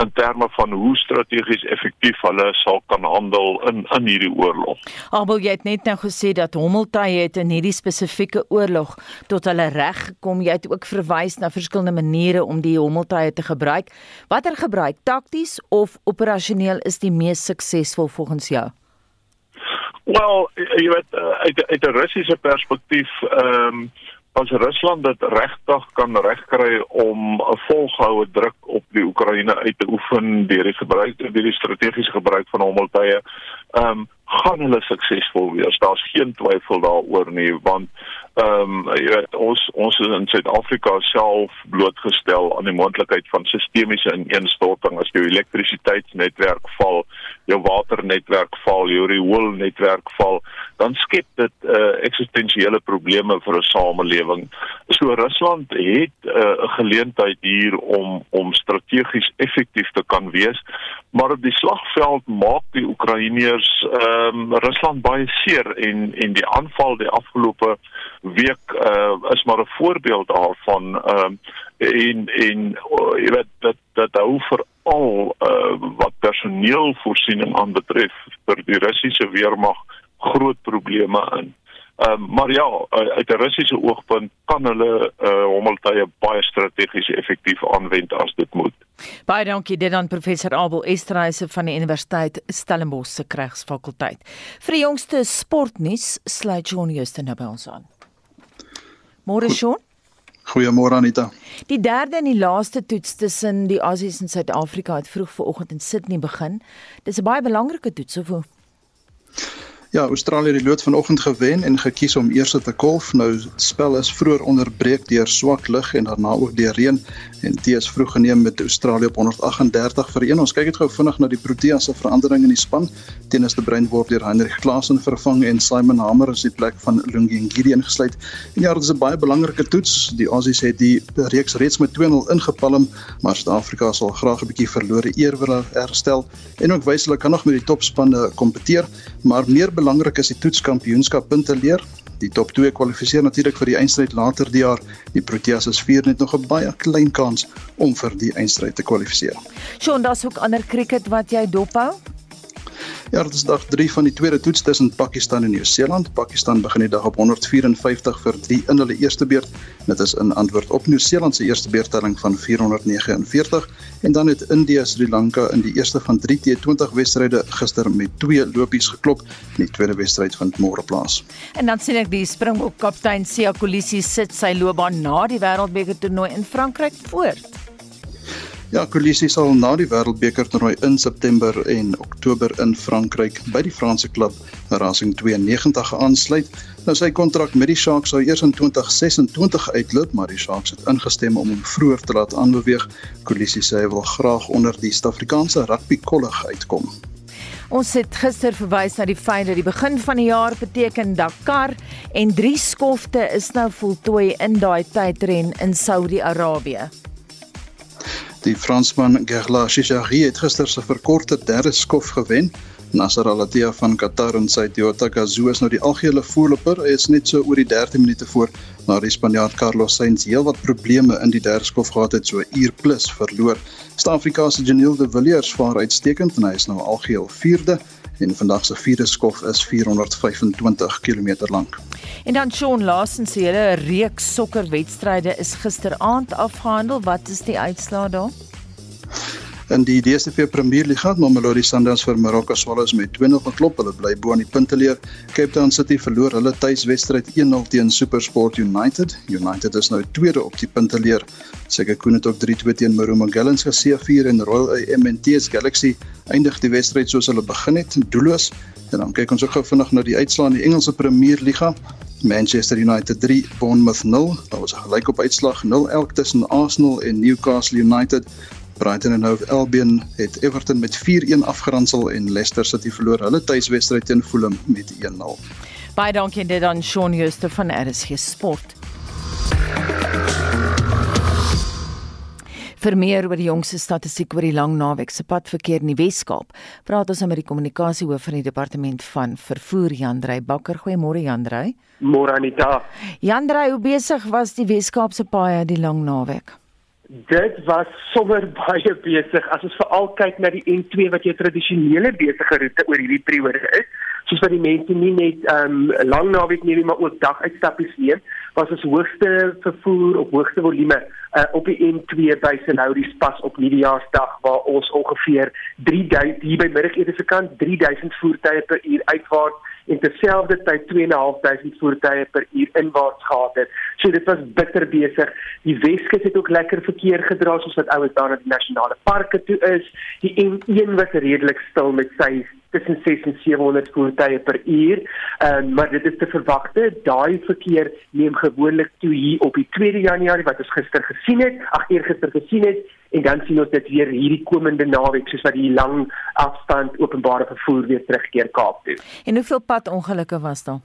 in terme van hoe strategies effektief hulle sal kan handel in in hierdie oorlog. Abel jy het net nou gesê dat Hommeltuig het in hierdie spesifieke oorlog tot hulle reg gekom. Jy het ook verwys na verskillende maniere om die Hommeltuig te gebruik. Watter gebruik, takties of operasioneel is die mees suksesvol volgens jou? Wel, jy weet uit uit 'n Russiese perspektief, ehm um, as Rusland dit regtig kan regkry om 'n volgehoue druk op die Oekraïne uit te oefen deur die gebruik deur die strategiese gebruik van hommeltuie, ehm um, gaan hulle suksesvol wees. Daar's geen twyfel daaroor nie, want ehm um, jy weet ons ons is in Suid-Afrika self blootgestel aan die moontlikheid van sistemiese ineenstorting as jou elektrisiteitsnetwerk val, jou waternetwerk val, jou rioolnetwerk val, dan skep dit uh, eksistensiële probleme vir 'n samelewing. So Rusland het eh, 'n uh, geleentheid hier om om strategies effektief te kan wees, maar op die slagveld maak die Oekraïners ehm um, Rusland baie seer en en die aanval die afgelope week uh, is maar 'n voorbeeld daarvan ehm um, en en uh, jy weet dat dat hou vir al uh, wat personeelvoorsiening aanbetref vir die Russiese weermag groot probleme in. Ehm um, maar ja, uit 'n Russiese oogpunt kan hulle uh, hommeltuie baie strategies effektief aanwend as dit moet. Baie dankie dit aan professor Abel Esterhuise van die Universiteit Stellenbosch se Regsfakulteit. Vir die jongste sportnuus sluit John Justin nou by ons aan. Môre Sean. Goeiemôre Anita. Die derde en die laaste toets tussen die Aussies en Suid-Afrika het vroeg vanoggend in Sydney begin. Dis 'n baie belangrike toets of hoe? Ja, Australië het die lood vanoggend gewen en gekies om eers te kolf. Nou spel is vroeër onderbreek deur swak lug en daarna ook deur reën en dit is vroeg geneem met Australië op 138 vir 1. Ons kyk net gou vinnig na die Proteas se verandering in die span. Tennis de Bruin word deur Heinrich Klaasen vervang en Simon Hamer is die plek van Lungi Ngidi ingesluit. En ja, dit is 'n baie belangrike toets. Die Aussies het die reeks reeds met 2-0 ingepalm, maar Suid-Afrika sal graag 'n bietjie verlore eer wil herstel en ook wys hulle kan nog met die topspanne kompeteer, maar meer belangrik is die toetskampioenskap punte leer. Die top 2 kwalifiseer natuurlik vir die eindstryd later die jaar. Die Proteas is vier net nog 'n baie klein kans om vir die eindstryd te kwalifiseer. Sjoe, daar's ook ander cricket wat jy dophou? Ja, dit is dag 3 van die tweede toets tussen Pakistan en Nieu-Seeland. Pakistan begin die dag op 154 vir 3 in hulle eerste beurt. Dit is in antwoord op Nieu-Seeland se eerste beurtelling van 449 en dan het Indië Sri Lanka in die eerste van 3 T20 wedstryde gister met twee lopies geklop. Die tweede wedstryd vind môre plaas. En dan sien ek die Springbok kaptein Sia Kolisi sit sy loopbaan na die Wêreldbeker toernooi in Frankryk voort. Ja, Colissie sal na die Wêreldbeker toernooi in September en Oktober in Frankryk by die Franse klub Racing 92 aansluit. Nou sy kontrak met die Sharks sou eers in 2026 uitloop, maar die Sharks het ingestem om hom vroeër te laat aanbeweeg. Colissie sê hy wil graag onder die Suid-Afrikaanse rugby kollig uitkom. Ons het gister verwys na die feit dat die begin van die jaar beteken Dakar en drie skofte is nou voltooi in daai tydren in Saudi-Arabië. Die Fransman Gerla Shishari het gister se verkorte derde skof gewen Nasser Al-Attiyah van Qatar en sy Toyota Gazoo is nou die algehele voorloper. Hy is net so oor die 13 minute voor na die Spanjaard Carlos Sainz heelwat probleme in die derde skof gehad het, so uur plus verloor. Suid-Afrika se Janiel de Villiers vaar uitstekend en hy is nou algeheel 4de en vandag se vierde skof is 425 km lank. En dan Shaun Larsen se hele reeks sokkerwedstryde is gisteraand afgehandel. Wat is die uitslaa daar? In die DStv Premier League het Mamelodi Sundowns vir Marokko Swallows met 2-0 geklop. Hulle bly bo aan die punteleer. Cape Town City verloor hulle tuiswedstryd 1-0 teen SuperSport United. United is nou tweede op die punteleer. Sekhukhune het ook 3-2 teen Marumo Gallants geseëvier en Royal AM en TS Galaxy eindig die wedstryd soos hulle begin het, doelloos. En dan kyk ons ook gou vinnig na die uitslae in die Engelse Premier League. Manchester United 3, Bournemouth 0. Daar was 'n gelykop uitslag 0 elk tussen Arsenal en Newcastle United. Brighton en Hove Albion het Everton met 4-1 afgeronsel en Leicester City verloor hulle tuiswedstryd teen Fulham met 1-0. Baie dankie dit aan Shaun Schuster van RSG Sport. Vir meer oor die jongste statistiek oor die lang naweek se padverkeer in die Wes-Kaap, praat ons met die kommunikasiehoof van die departement van vervoer Jandrey Bakker. Goeiemôre Jandrey. Môre Anita. Jandrey, hoe besig was die Wes-Kaap se paaie die lang naweek? Dit was sommer baie besig as ons veral kyk na die N2 wat jou tradisionele besige roete oor hierdie periode is. Soos wat die mense nie net ehm um, lang naweek neem maar ook daguitstappies neem, was ons hoogste vervoer op hoogste volume uh, op die N2 by Senouries pas op Nuwejaarsdag waar ons ongeveer 3000 hier by middagete se kant 3000 voertuie per uur uitvaart en terselfdertyd 2.500 voertuie per uur inwaarts gehad het. So dit was bitter besig. Die Weskus het ook lekker verkeer gedra soos wat ouens daar na die nasionale parke toe is. Die N1 was redelik stil met sy tussen 6 en 700 voertuie per uur. Ehm uh, maar dit is te verwagte. Daai verkeer neem gewoonlik toe hier op die 2 Januarie wat ons gister gesien het, ag eergister gesien het en dan sien ons dit weer hierdie komende naweek soos wat die lang afstand openbare vervoer weer terugkeer Kaap toe. En hoeveel padongelukke was daar?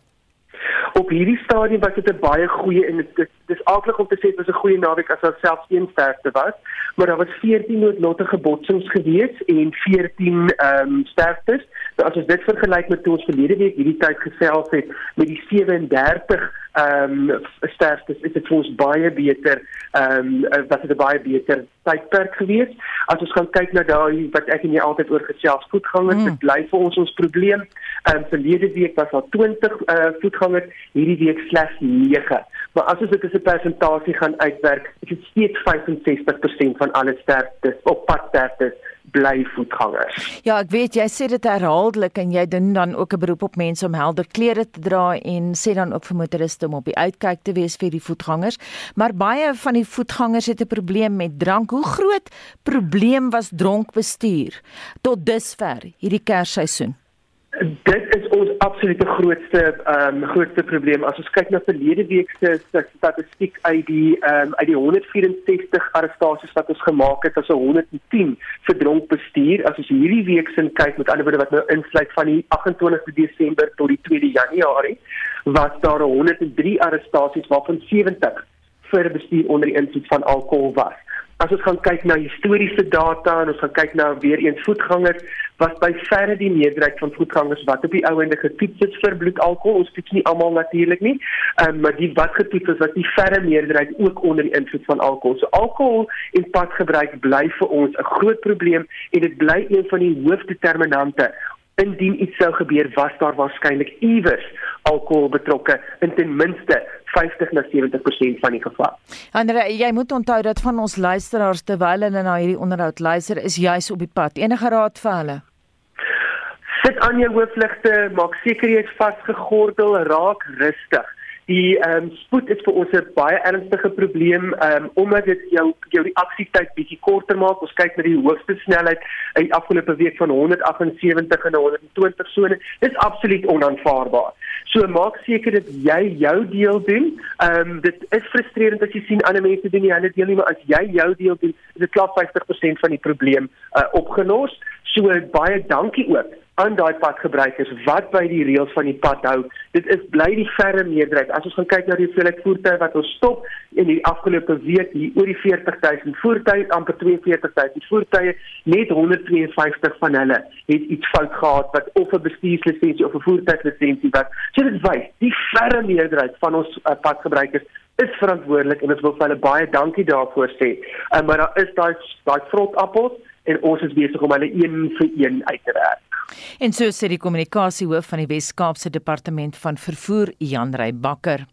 Op hierdie stadium was dit 'n baie goeie en dit dis aardig om te sê dit was 'n goeie naweek as daar selfs een sterfte was, maar daar was 14 noodlottige botsings gewees en 14 ehm um, sterftes. So as ons dit vergelyk met toe ons verlede week hierdie tyd gesels het met die 37 ehm um, sterftes is dit vir ons baie beter ehm um, wat het 'n baie beter tydperk gewees. As ons gaan kyk na daai wat ek en jy altyd oor gesels voetgangers, mm. dit bly vir ons ons probleem. Ehm um, verlede week was daar 20 uh, eh, voetgangers, hierdie week slegs 9. Maar as ons dit as 'n persentasie gaan uitwerk, is dit steeds 65% van alle sterftes op padsterftes bly voetgangers. Ja, ek weet jy sê dit herhaaldelik en jy doen dan ook 'n beroep op mense om helder klere te dra en sê dan ook vir motoriste om op die uitkyk te wees vir die voetgangers. Maar baie van die voetgangers het 'n probleem met drank. Hoe groot probleem was dronk bestuur tot dusver hierdie kersseisoen? Dit is ons absolute grootste ehm um, grootste probleem. As ons kyk na verlede week se statistiek uit die ehm um, uit die 164 arrestasies wat ons gemaak het, as 110 vir dronk bestuur. As ons hierdie week sin kyk met ander woorde wat nou insluit van die 28 Desember tot die 2 Januarie, was daar 103 arrestasies waarvan 70 vir bestuur onder die invloed van alkohol was. As ons gaan kyk na historiese data en ons gaan kyk na weer eens voetgangers, was by verre die meerderheid van voetgangers wat op die ouende getoets is vir bloedalkohol. Ons toets nie almal natuurlik nie, um, maar die wat getoets is, was die verre meerderheid ook onder die invloed van alkohol. So alkohol en padgebruik bly vir ons 'n groot probleem en dit bly een van die hoofdeterminante indien iets sou gebeur was daar waarskynlik iewers alkohol betrokke in ten minste 50 na 70% van die geval. Andre, jy moet onthou dat van ons luisteraars terwyl hulle na hierdie onderhoud luister, is juis op die pad. Enige raad vir hulle? Sit aan jou hoofligte, maak seker jy is vasgegordel, raak rustig. Die ehm um, spoed is vir ons 'n baie ernstige probleem ehm um, omdat dit jou jou reaksietyd bietjie korter maak. Ons kyk na die hoogste snelheid in die afgelope week van 178 en 120 sone. Dit is absoluut onaanvaarbaar. So maak seker dat jy jou deel doen. Ehm um, dit is frustrerend as jy sien ander mense doen nie hulle deel nie, maar as jy jou deel doen, is dit klaar 50% van die probleem uh, opgelos. So baie dankie ook aan daai padgebruikers wat by die reëls van die pad hou. Dit is bly die verre meerderheid. As ons gaan kyk na die hoeveelheid voertuie wat ons stop in die afgelope week hier oor die 40000 voertuie, amper 42000 voertuie, net 152 van hulle het iets fout gehad wat of 'n bestuurslisensie of 'n voertuiglisensie wat. So dit wys die verre meerderheid van ons uh, padgebruikers is verantwoordelik en ons wil vir hulle baie dankie daarvoor sê. Um, maar daar is daai daai vrot appels en ons is besig om hulle een vir een uit te werk. En so sê die kommunikasiehoof van die Wes-Kaapse Departement van Vervoer, Jan Rey Bakker.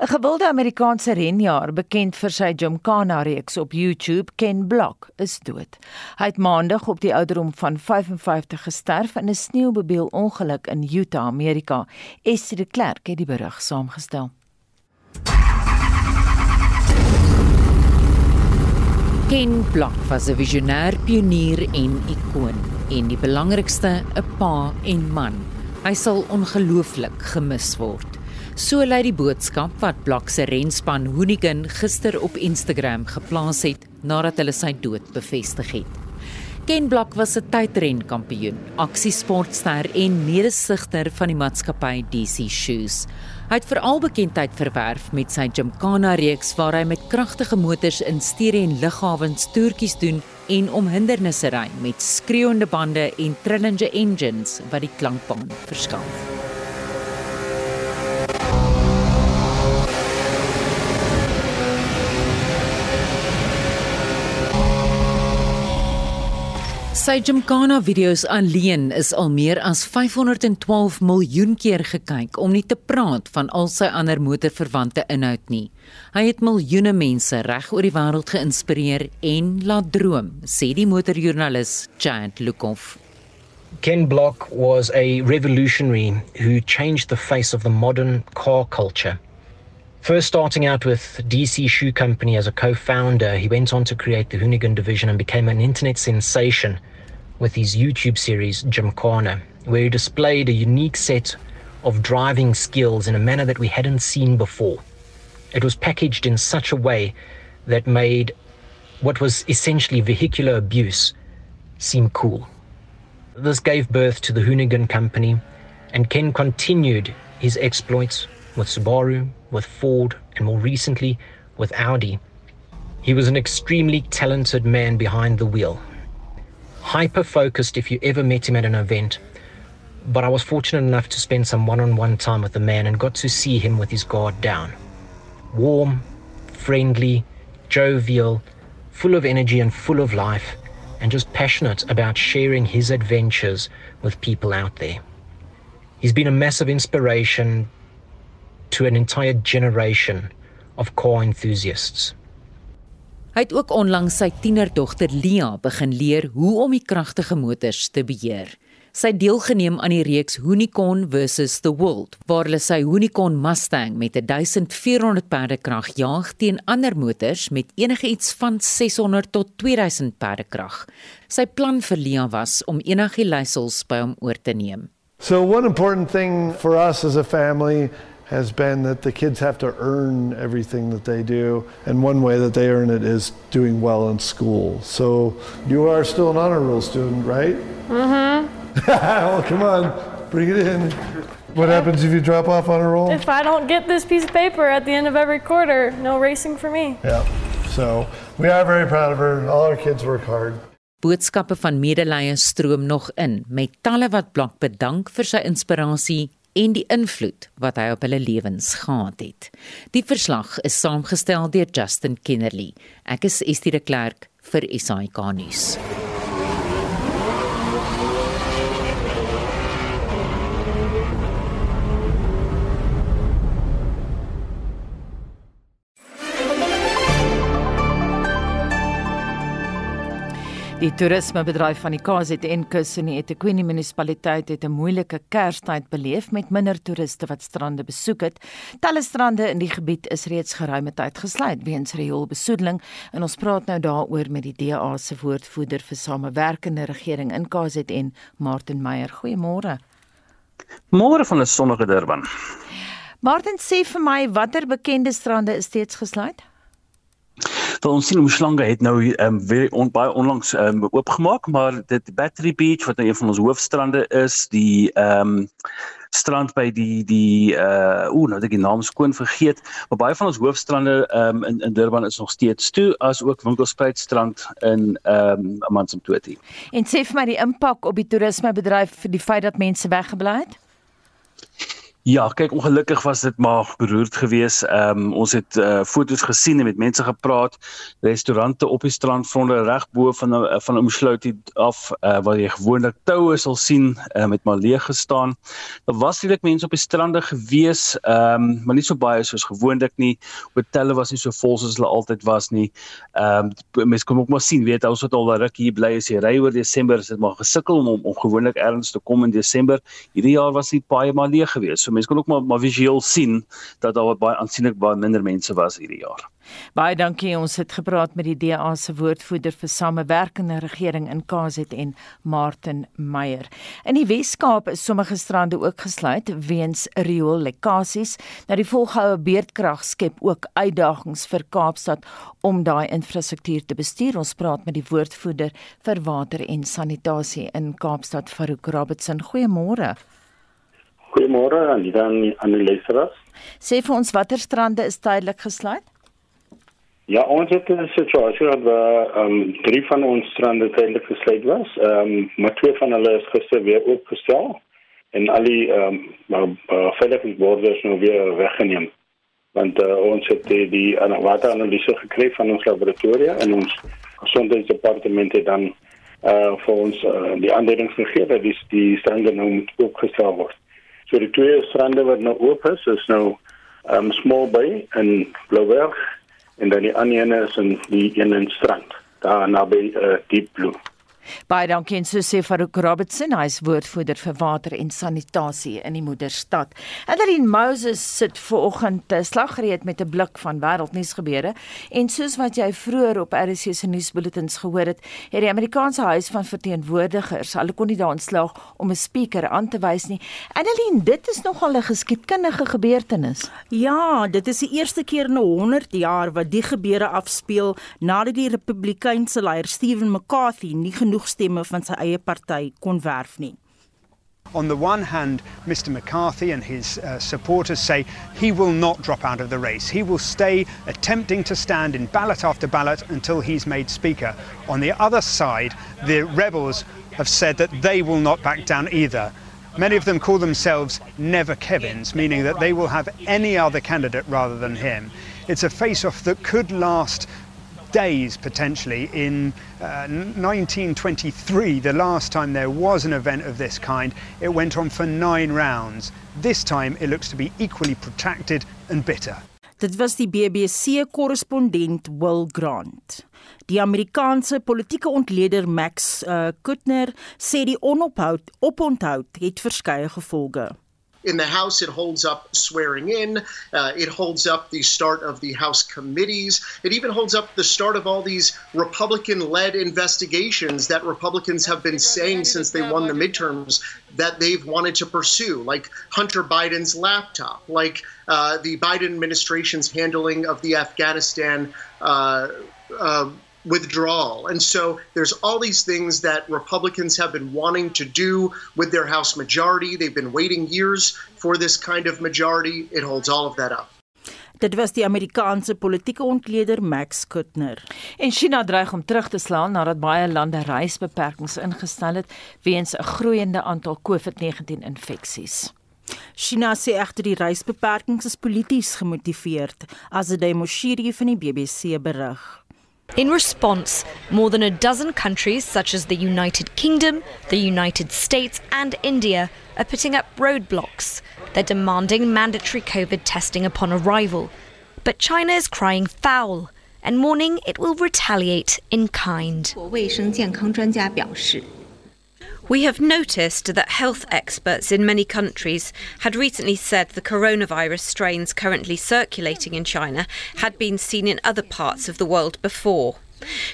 'n Gewilde Amerikaanse renjaer, bekend vir sy Gymkhana reeks op YouTube, Ken Block, is dood. Hy het maandag op die ouderdom van 55 gesterf in 'n sneeubebeel ongeluk in Utah, Amerika. Estie de Klerk het die berig saamgestel. Ken Block was 'n visionêr pionier en ikoon en die belangrikste 'n pa en man. Hy sal ongelooflik gemis word. So lei die boodskap wat Blak se renspan Hoonigan gister op Instagram geplaas het nadat hulle sy dood bevestig het. Ken Blak was 'n tydrenkampioen, aksiesportster en medesigter van die maatskappy DC Shoes. Hy het veral bekendheid verwerf met sy Gymkhana reeks waar hy met kragtige motors in stuur en lughawens toertjies doen en om hindernisse ry met skreeuende bande en trillende engines wat die klankbaan verskaf. Sy Gymkhana video's alleen is al meer as 512 miljoen keer gekyk om nie te praat van al sy ander motorverwante inhoud nie. Hy het miljoene mense reg oor die wêreld geïnspireer en laat droom, sê die motorjoernalis Chad Lukov. Ken Block was a revolutionary who changed the face of the modern car culture. First starting out with DC Shoe Company as a co-founder, he went on to create the Hoonigan division and became an internet sensation with his YouTube series Gymkhana, where he displayed a unique set of driving skills in a manner that we hadn't seen before. It was packaged in such a way that made what was essentially vehicular abuse seem cool. This gave birth to the Hoonigan Company, and Ken continued his exploits with Subaru, with Ford, and more recently with Audi. He was an extremely talented man behind the wheel, hyper focused if you ever met him at an event. But I was fortunate enough to spend some one on one time with the man and got to see him with his guard down. Warm, friendly, jovial, full of energy and full of life, and just passionate about sharing his adventures with people out there. He's been a massive inspiration to an entire generation of car enthusiasts. Hy het ook onlangs sy tienerdogter Lia begin leer hoe om die kragtige motors te beheer. Sy deelgeneem aan die reeks Unicorn versus the World, waar hulle sy Unicorn Mustang met 1400 perdekrag jaag teen ander motors met enigiets van 600 tot 2000 perdekrag. Sy plan vir Lia was om enige leiersels by hom oor te neem. So one important thing for us as a family has been that the kids have to earn everything that they do. And one way that they earn it is doing well in school. So you are still an honor roll student, right? Mm-hmm. Well, come on, bring it in. What happens if you drop off on a roll? If I don't get this piece of paper at the end of every quarter, no racing for me. Yeah. So we are very proud of her. All our kids work hard. Boodskappe van medelee stroom nog in met talle wat Blok bedank vir sy inspirasie en die invloed wat hy op hulle lewens gehad het. Die verslag is saamgestel deur Justin Kennerly. Ek is Estie de Klerk vir SAK nuus. Die toerismebedryf van die KZN kus in die eThekwini munisipaliteit het 'n moeilike Kerstyd beleef met minder toeriste wat strande besoek het. Talle strande in die gebied is reeds geruime tyd gesluit weens rioolbesoedeling en ons praat nou daaroor met die DA se woordvoerder vir samewerkende regering in KZN, Martin Meyer. Goeiemôre. Môre van 'n sonnige Durban. Martin sê vir my watter bekende strande is steeds gesluit? Wel ons sien Mshlanga het nou um, weer on, baie onlangs um, oopgemaak, maar dit Battery Beach wat nou een van ons hoofstrande is, die ehm um, strand by die die uh ooh nou het ek die naam skoon vergeet, maar baie van ons hoofstrande um, in in Durban is nog steeds toe as ook Winkelspruit strand in ehm um, Amansimtoti. En sê vir my die impak op die toerismebedryf vir die feit dat mense weggebly het? Ja, kyk ongelukkig was dit maar beroerd geweest. Ehm um, ons het uh, foto's gesien en met mense gepraat. Restaurante op die strandfronte reg bo van uh, van Umsloutie af uh, waar jy gewoonlik toue sal sien uh, met maar leeg gestaan. Daar was redelik mense op die strande gewees, ehm um, maar nie so baie soos gewoonlik nie. Hotelle was nie so vol soos hulle altyd was nie. Ehm um, mense kom ook maar sien, weet ons wat al ruk hier bly as jy ry oor Desember, is dit maar gesukkel om om, om gewoonlik ergens te kom in Desember. Hierdie jaar was dit baie maar leeg geweest. So mense kon ook maar maar visueel sien dat daar baie aansienlik baie minder mense was hierdie jaar. Baie dankie. Ons het gepraat met die DA se woordvoerder vir samewerkende regering in KZN, Martin Meyer. In die Wes-Kaap is sommige strande ook gesluit weens rioollekkasies. Nou die volgehoue beerdkrag skep ook uitdagings vir Kaapstad om daai infrastruktuur te bestuur. Ons praat met die woordvoerder vir water en sanitasie in Kaapstad, Farouk Robertson. Goeiemôre. Goeiemôre aan die dan aan die lesers. Sê vir ons watter strande is tydelik gesluit? Ja, ons het 'n situasie waar ehm um, drie van ons strande tydelik gesluit was. Ehm um, maar twee van hulle is gister weer oopgestel en al die ehm um, uh, veiligheidsborde nou weer weggeneem. Want uh, ons het die, die wateranalise gekry van ons laboratoria en ons gesondheidsdepartement het dan uh vir ons uh, die aanduidings gegee dat die, die strande nou moet oopgestel word. So die twee strande wat nou oop is, is nou um Small Bay in Blouberg en dan die ander een is in die een in Strand, daar naby uh, Deep Blue. Baie dankie en so sê Farouk Robertson, hy is woordvoerder vir water en sanitasie in die moederstad. Adeline Moses sit vooroggend slaggereed met 'n blik van wêreldnuus gebeure en soos wat jy vroeër op RC se nuusbulletins gehoor het, het die Amerikaanse Huis van Verteenwoordigers, hulle kon nie daarin slaag om 'n spreker aan te wys nie. Adeline, dit is nogal 'n geskiedkundige gebeurtenis. Ja, dit is die eerste keer in 100 jaar wat die gebeure afspeel nadat die Republikeinse leier Stephen McCarthy nie genoeg van sy eie party kon werf nie. On the one hand, Mr. McCarthy and his uh, supporters say he will not drop out of the race. He will stay attempting to stand in ballot after ballot until he's made Speaker. On the other side, the rebels have said that they will not back down either. Many of them call themselves Never Kevins, meaning that they will have any other candidate rather than him. It's a face off that could last days potentially in uh, 1923 the last time there was an event of this kind it went on for 9 rounds this time it looks to be equally protracted and bitter Dit was die BBC korrespondent Will Grant. Die Amerikaanse politieke ontleder Max uh, Kuttner sê die onophoud oponthoud het verskeie gevolge. In the House, it holds up swearing in. Uh, it holds up the start of the House committees. It even holds up the start of all these Republican led investigations that Republicans have been saying since they won the midterms that they've wanted to pursue, like Hunter Biden's laptop, like uh, the Biden administration's handling of the Afghanistan. Uh, uh withdrawal. And so there's all these things that Republicans have been wanting to do with their House majority. They've been waiting years for this kind of majority. It holds all of that up. Dit was die Amerikaanse politieke ontleder Max Kuttner. En China dreig om terug te slaan nadat baie lande reisbeperkings ingestel het weens 'n groeiende aantal COVID-19 infeksies. China sê egter die reisbeperkings is polities gemotiveerd, as die Demoshiri van die BBC berig. In response, more than a dozen countries, such as the United Kingdom, the United States, and India, are putting up roadblocks. They're demanding mandatory COVID testing upon arrival. But China is crying foul. and warning it will retaliate in kind. We have noticed that health experts in many countries had recently said the coronavirus strains currently circulating in China had been seen in other parts of the world before.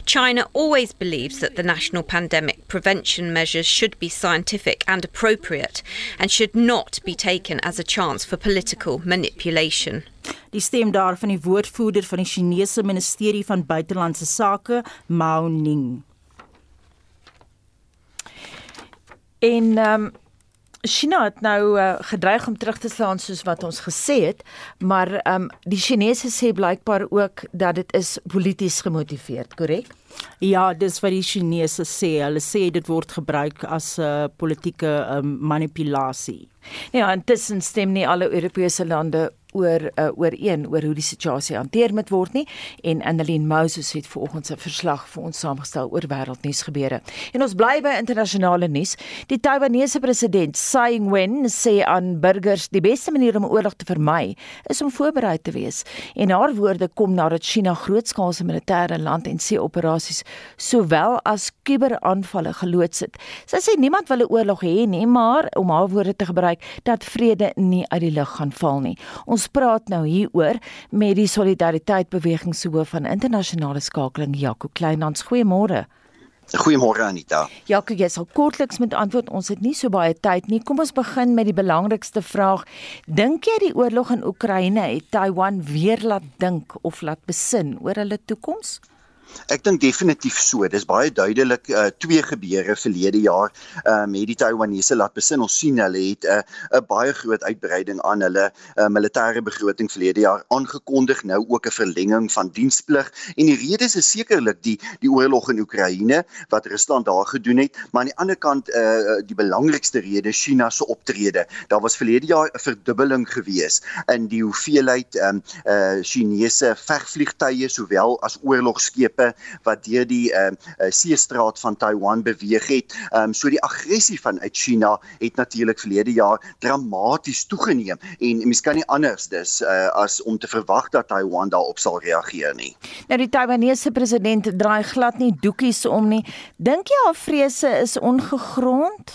China always believes that the national pandemic prevention measures should be scientific and appropriate and should not be taken as a chance for political manipulation. Die stem daar van die woordvoerder van die Chinese Ministerie van Buitelandse Sake, Mao Ning. En ehm um, China het nou uh, gedreig om terug te slaan soos wat ons gesê het, maar ehm um, die Chinese sê blykbaar ook dat dit is polities gemotiveerd, korrek? Ja, dis wat die Chinese sê. Hulle sê dit word gebruik as 'n uh, politieke um, manipulasie. Ja, intussen stem nie alle Europese lande oor uh, ooreen oor hoe die situasie hanteer moet word nie en Annelien Moses het vanoggend se verslag vir ons saamgestel oor wêreldnuus gebeure. En ons bly by internasionale nuus. Die Taiwanese president Tsai Ing-wen sê aan burgers die beste manier om oorlog te vermy is om voorberei te wees. En haar woorde kom nadat China grootskaalse militêre land en see operasies sowel as kuberaanvalle geloods het. Sy sê niemand wil 'n oorlog hê nie, maar om haar woorde te gebruik dat vrede nie uit die lug gaan val nie. Ons Ons praat nou hieroor met die Solidariteit Beweging se hoof van internasionale skakeling Jaco Kleinhans. Goeiemôre. Goeiemôre Anita. Jaco, jy sal kortliks met antwoord. Ons het nie so baie tyd nie. Kom ons begin met die belangrikste vraag. Dink jy die oorlog in Oekraïne het Taiwan weer laat dink of laat besin oor hulle toekoms? Ek dink definitief so. Dis baie duidelik uh, twee gebeure verlede jaar uh, met die Taiwanese laat besin. Ons sien hulle het 'n uh, 'n baie groot uitbreiding aan hulle uh, militêre begroting verlede jaar aangekondig, nou ook 'n verlenging van diensplig. En die rede is sekerlik die die oorlog in Oekraïne wat Rusland daar gedoen het, maar aan die ander kant uh, die belangrikste rede China se optrede. Daar was verlede jaar 'n verdubbeling gewees in die hoeveelheid um, uh, Chinese vegvliegtuie sowel as oorlogskepe wat deur die ehm uh, uh, seestraat van Taiwan beweeg het. Ehm um, so die aggressie van uit China het natuurlik verlede jaar dramaties toegeneem en mens kan nie anders dis uh, as om te verwag dat Taiwan daarop sal reageer nie. Nou die Taiwanese president draai glad nie doekies om nie. Dink jy haar vrese is ongegrond?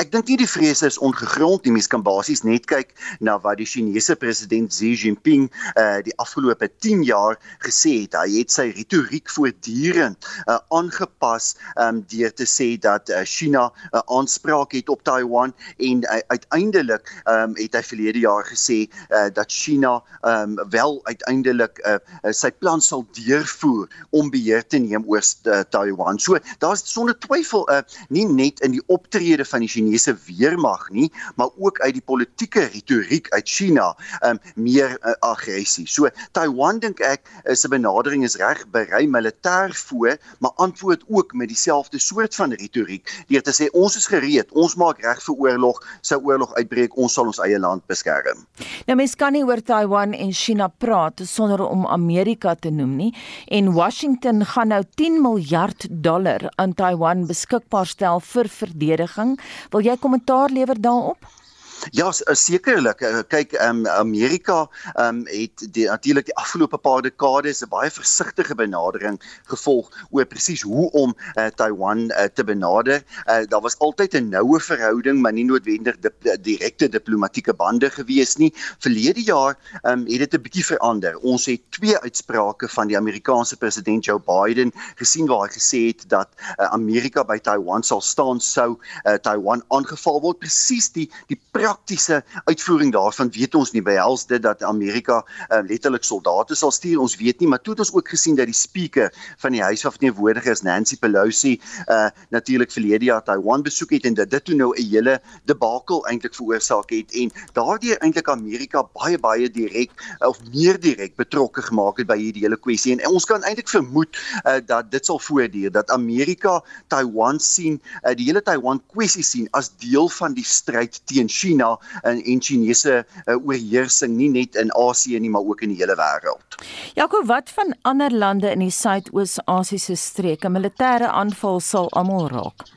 Ek dink nie die vrese is ongegrond nie. Mens kan basies net kyk na wat die Chinese president Xi Jinping uh die afgelope 10 jaar gesê het. Hy het sy retoriek voortdurend uh aangepas um deur te sê dat uh, China 'n uh, aanspraak het op Taiwan en uh, uiteindelik um het hy verlede jaar gesê uh dat China um wel uiteindelik uh, uh sy plan sal deurvoer om beheer te neem oor uh, Taiwan. So daar's sonder twyfel uh nie net in die optrede van die Chinese weermag nie, maar ook uit die politieke retoriek uit China, um meer uh, aggressie. So Taiwan dink ek is 'n benadering is reg berei militêr voor, maar antwoord ook met dieselfde soort van retoriek deur te sê ons is gereed, ons maak reg vir oorlog, sou oorlog uitbreek, ons sal ons eie land beskerm. Nou mens kan nie oor Taiwan en China praat sonder om Amerika te noem nie en Washington gaan nou 10 miljard dollar aan Taiwan beskikbaar stel vir verdediging. Wil jy kommentaar lewer daarop? Ja, sekerlik. Eh, kyk, um, Amerika um, het die, natuurlik die afgelope paar dekades 'n baie versigtige benadering gevolg oor presies hoe om uh, Taiwan uh, te benader. Uh, daar was altyd 'n noue verhouding, maar nie noodwendig di direkte diplomatieke bande gewees nie. Verlede jaar um, het dit 'n bietjie verander. Ons het twee uitsprake van die Amerikaanse president Joe Biden gesien waar hy gesê het dat uh, Amerika by Taiwan sal staan sou uh, Taiwan aangeval word. Presies die die praktiese uitvoering daarvan weet ons nie. Behels dit dat Amerika uh, letterlik soldate sal stuur? Ons weet nie maar toe het ons ook gesien dat die speaker van die huis van verteenwoordigers Nancy Pelosi uh, natuurlik verlede jaar Taiwan besoek het en dat dit toe nou 'n hele debakel eintlik veroorsaak het en daardeur eintlik Amerika baie baie direk uh, of meer direk betrokke gemaak het by hierdie hele kwessie en, en ons kan eintlik vermoed uh, dat dit sal voortduur dat Amerika Taiwan sien uh, die hele Taiwan kwessie sien as deel van die stryd teen China China en en Chinese uh, oorheersing nie net in Asië nie maar ook in die hele wêreld. Jaco, wat van ander lande in die Suidoos-Asiëse streke? 'n Militêre aanval sal almal raak.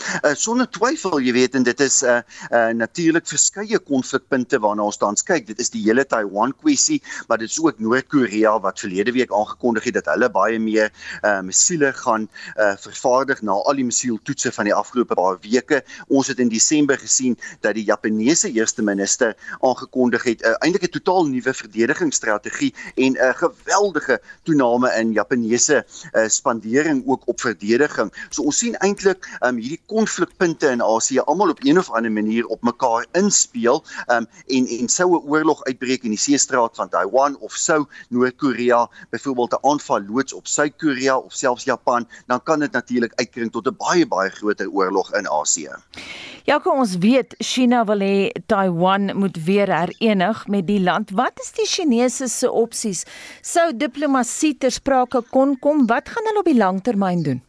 Uh, sonder twyfel, jy weet en dit is 'n uh, uh, natuurlik verskeie konflikpunte waarna ons tans kyk. Dit is die hele Taiwan kwessie, maar dit is ook Noord-Korea wat verlede week aangekondig het dat hulle baie meer uh, missiele gaan uh, vervaardig na al die missieltoetse van die afgelope paar weke. Ons het in Desember gesien dat die Japaneese eerste minister aangekondig het uh, eintlik 'n totaal nuwe verdedigingsstrategie en 'n uh, geweldige toename in Japaneese uh, spandering ook op verdediging. So ons sien eintlik um, hierdie konflikpunte in Asië almal op een of ander manier op mekaar inspeel um, en en sou 'n oorlog uitbreek in die seestraat van Taiwan of sou Noord-Korea byvoorbeeld 'n aanval loods op Suid-Korea of selfs Japan, dan kan dit natuurlik uitkring tot 'n baie baie groter oorlog in Asië. Ja, kom ons weet China wil hê Taiwan moet weer herenig met die land. Wat is die Chinese se opsies? Sou diplomatie ter sprake kon kom? Wat gaan hulle op die lang termyn doen?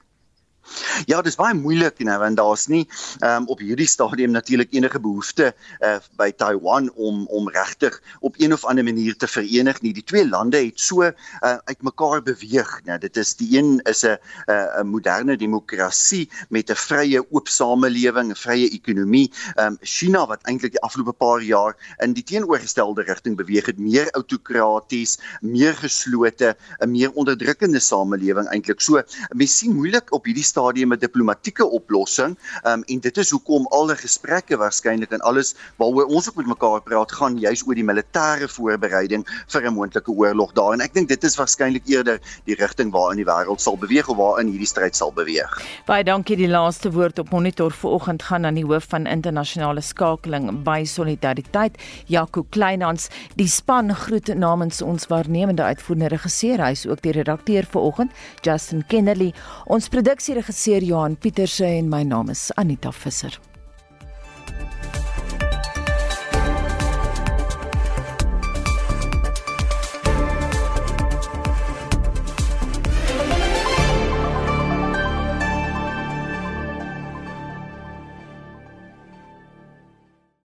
Ja, dis baie moeilik, know, want daar's nie um, op hierdie stadium natuurlik enige behoefte uh, by Taiwan om om regtig op een of ander manier te verenig nie. Die twee lande het so uh, uitmekaar beweeg. Nou, dit is die een is 'n 'n moderne demokrasie met 'n vrye oop samelewing, 'n vrye ekonomie. Um, China wat eintlik die afgelope paar jaar in die teenoorgestelde rigting beweeg het, meer autokraties, meer geslote, 'n meer onderdrukkende samelewing eintlik. So, mens sien moeilik op hierdie stadium 'n diplomatieke oplossing. Um, en dit is hoekom al die gesprekke waarskynlik en alles waaroor ons ook met mekaar praat gaan juis oor die militêre voorbereiding vir 'n moontlike oorlog daar. En ek dink dit is waarskynlik eerder die rigting waarin die wêreld sal beweeg of waarin hierdie stryd sal beweeg. Baie dankie die laaste woord op monitor vanoggend gaan aan die hoof van internasionale skakeling by Solidariteit, Jaco Kleinhans. Die span groet namens ons waarnemende uitvoerende regisseur, hy is ook die redakteur vanoggend, Justin Kennerly. Ons produksie regisseur Johan Pieterse en my naam is Anita Visser.